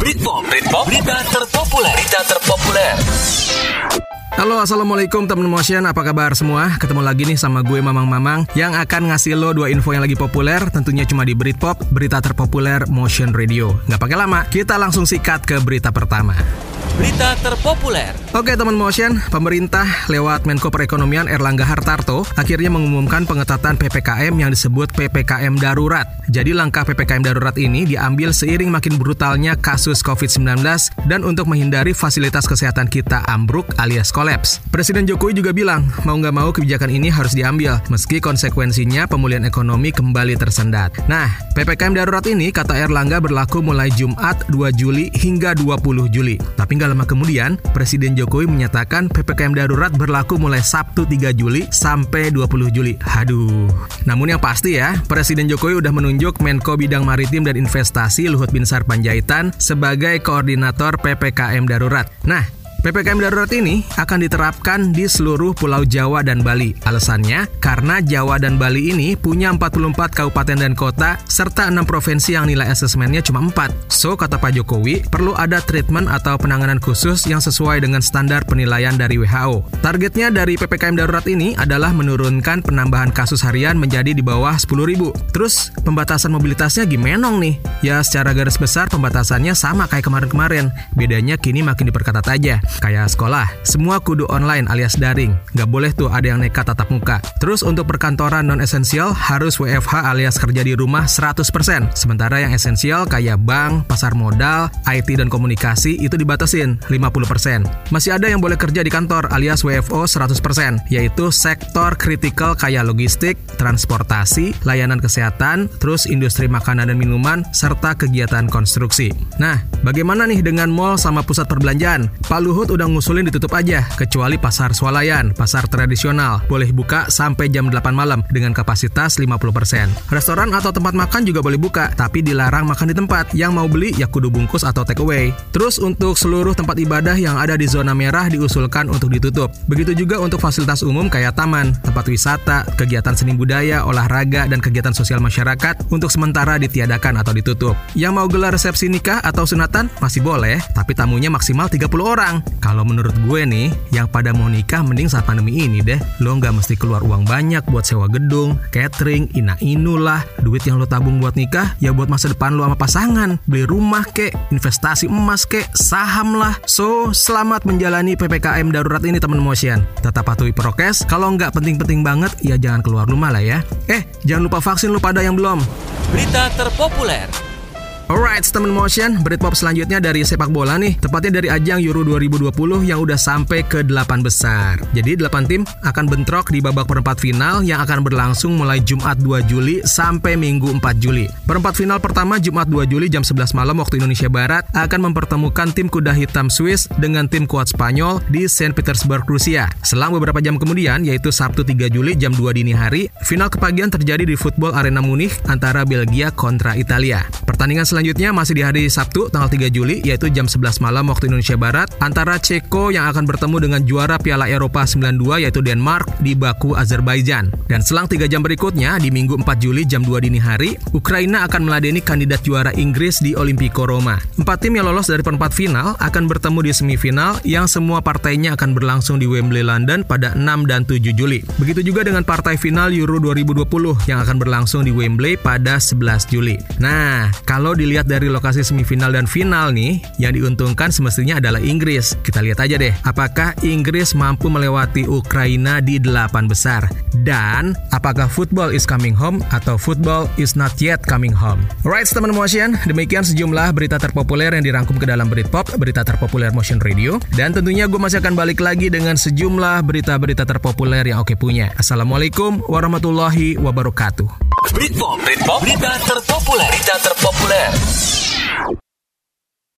Britpop, Britpop, berita terpopuler, berita terpopuler. Halo Assalamualaikum teman motion Apa kabar semua? Ketemu lagi nih sama gue Mamang Mamang Yang akan ngasih lo dua info yang lagi populer. Tentunya cuma di Britpop Berita terpopuler Motion Radio. Nggak pakai lama Kita langsung sikat ke berita pertama. Berita terpopuler. Oke teman motion, pemerintah lewat Menko Perekonomian Erlangga Hartarto akhirnya mengumumkan pengetatan PPKM yang disebut PPKM darurat. Jadi langkah PPKM darurat ini diambil seiring makin brutalnya kasus COVID-19 dan untuk menghindari fasilitas kesehatan kita ambruk alias kolaps. Presiden Jokowi juga bilang, mau nggak mau kebijakan ini harus diambil, meski konsekuensinya pemulihan ekonomi kembali tersendat. Nah, PPKM darurat ini kata Erlangga berlaku mulai Jumat 2 Juli hingga 20 Juli. Tapi nggak lama kemudian, Presiden Jokowi menyatakan PPKM darurat berlaku mulai Sabtu 3 Juli sampai 20 Juli. Haduh. Namun yang pasti ya, Presiden Jokowi udah menunjuk Menko Bidang Maritim dan Investasi Luhut Binsar Panjaitan sebagai koordinator PPKM darurat. Nah, PPKM darurat ini akan diterapkan di seluruh Pulau Jawa dan Bali. Alasannya, karena Jawa dan Bali ini punya 44 kabupaten dan kota, serta 6 provinsi yang nilai asesmennya cuma 4. So, kata Pak Jokowi, perlu ada treatment atau penanganan khusus yang sesuai dengan standar penilaian dari WHO. Targetnya dari PPKM darurat ini adalah menurunkan penambahan kasus harian menjadi di bawah 10 ribu. Terus, pembatasan mobilitasnya gimana nih? Ya, secara garis besar pembatasannya sama kayak kemarin-kemarin. Bedanya kini makin diperketat aja. Kayak sekolah, semua kudu online alias daring. Nggak boleh tuh ada yang nekat tatap muka. Terus untuk perkantoran non-esensial harus WFH alias kerja di rumah 100%. Sementara yang esensial kayak bank, pasar modal, IT dan komunikasi itu dibatasin 50%. Masih ada yang boleh kerja di kantor alias WFO 100%, yaitu sektor kritikal kayak logistik, transportasi, layanan kesehatan, terus industri makanan dan minuman, serta kegiatan konstruksi. Nah, bagaimana nih dengan mall sama pusat perbelanjaan? Pak Luhut udah ngusulin ditutup aja, kecuali pasar swalayan, pasar tradisional. Boleh buka sampai jam 8 malam dengan kapasitas 50%. Restoran atau tempat makan juga boleh buka, tapi dilarang makan di tempat. Yang mau beli ya kudu bungkus atau take away. Terus untuk seluruh tempat ibadah yang ada di zona merah diusulkan untuk ditutup. Begitu juga untuk fasilitas umum kayak taman, tempat wisata, kegiatan seni budaya, olahraga, dan kegiatan sosial masyarakat untuk sementara ditiadakan atau ditutup. Yang mau gelar resepsi nikah atau sunatan masih boleh, tapi tamunya maksimal 30 orang. Kalau menurut gue nih, yang pada mau nikah mending saat pandemi ini deh. Lo nggak mesti keluar uang banyak buat sewa gedung, catering, ina-inu lah. Duit yang lo tabung buat nikah, ya buat masa depan lo sama pasangan. Beli rumah kek, investasi emas kek, saham lah. So, selamat menjalani PPKM darurat ini teman motion. Tetap patuhi prokes, kalau nggak penting-penting banget, ya jangan keluar rumah lah ya. Eh, jangan lupa vaksin lo pada yang belum. Berita terpopuler. Alright, teman motion, Britpop selanjutnya dari sepak bola nih, tepatnya dari ajang Euro 2020 yang udah sampai ke 8 besar. Jadi 8 tim akan bentrok di babak perempat final yang akan berlangsung mulai Jumat 2 Juli sampai Minggu 4 Juli. Perempat final pertama Jumat 2 Juli jam 11 malam waktu Indonesia Barat akan mempertemukan tim kuda hitam Swiss dengan tim kuat Spanyol di Saint Petersburg, Rusia. Selang beberapa jam kemudian, yaitu Sabtu 3 Juli jam 2 dini hari, final kepagian terjadi di Football Arena Munich antara Belgia kontra Italia. Pertandingan selanjutnya Selanjutnya masih di hari Sabtu tanggal 3 Juli yaitu jam 11 malam waktu Indonesia Barat antara Ceko yang akan bertemu dengan juara Piala Eropa 92 yaitu Denmark di Baku, Azerbaijan. Dan selang 3 jam berikutnya di Minggu 4 Juli jam 2 dini hari, Ukraina akan meladeni kandidat juara Inggris di Olimpico Roma. Empat tim yang lolos dari perempat final akan bertemu di semifinal yang semua partainya akan berlangsung di Wembley London pada 6 dan 7 Juli. Begitu juga dengan partai final Euro 2020 yang akan berlangsung di Wembley pada 11 Juli. Nah, kalau di dilihat dari lokasi semifinal dan final nih, yang diuntungkan semestinya adalah Inggris. Kita lihat aja deh, apakah Inggris mampu melewati Ukraina di delapan besar? Dan apakah football is coming home atau football is not yet coming home? Alright, teman motion, demikian sejumlah berita terpopuler yang dirangkum ke dalam Britpop, berita terpopuler Motion Radio. Dan tentunya gue masih akan balik lagi dengan sejumlah berita-berita terpopuler yang oke punya. Assalamualaikum warahmatullahi wabarakatuh. Britpop, Britpop, berita terpopuler, berita terpopuler.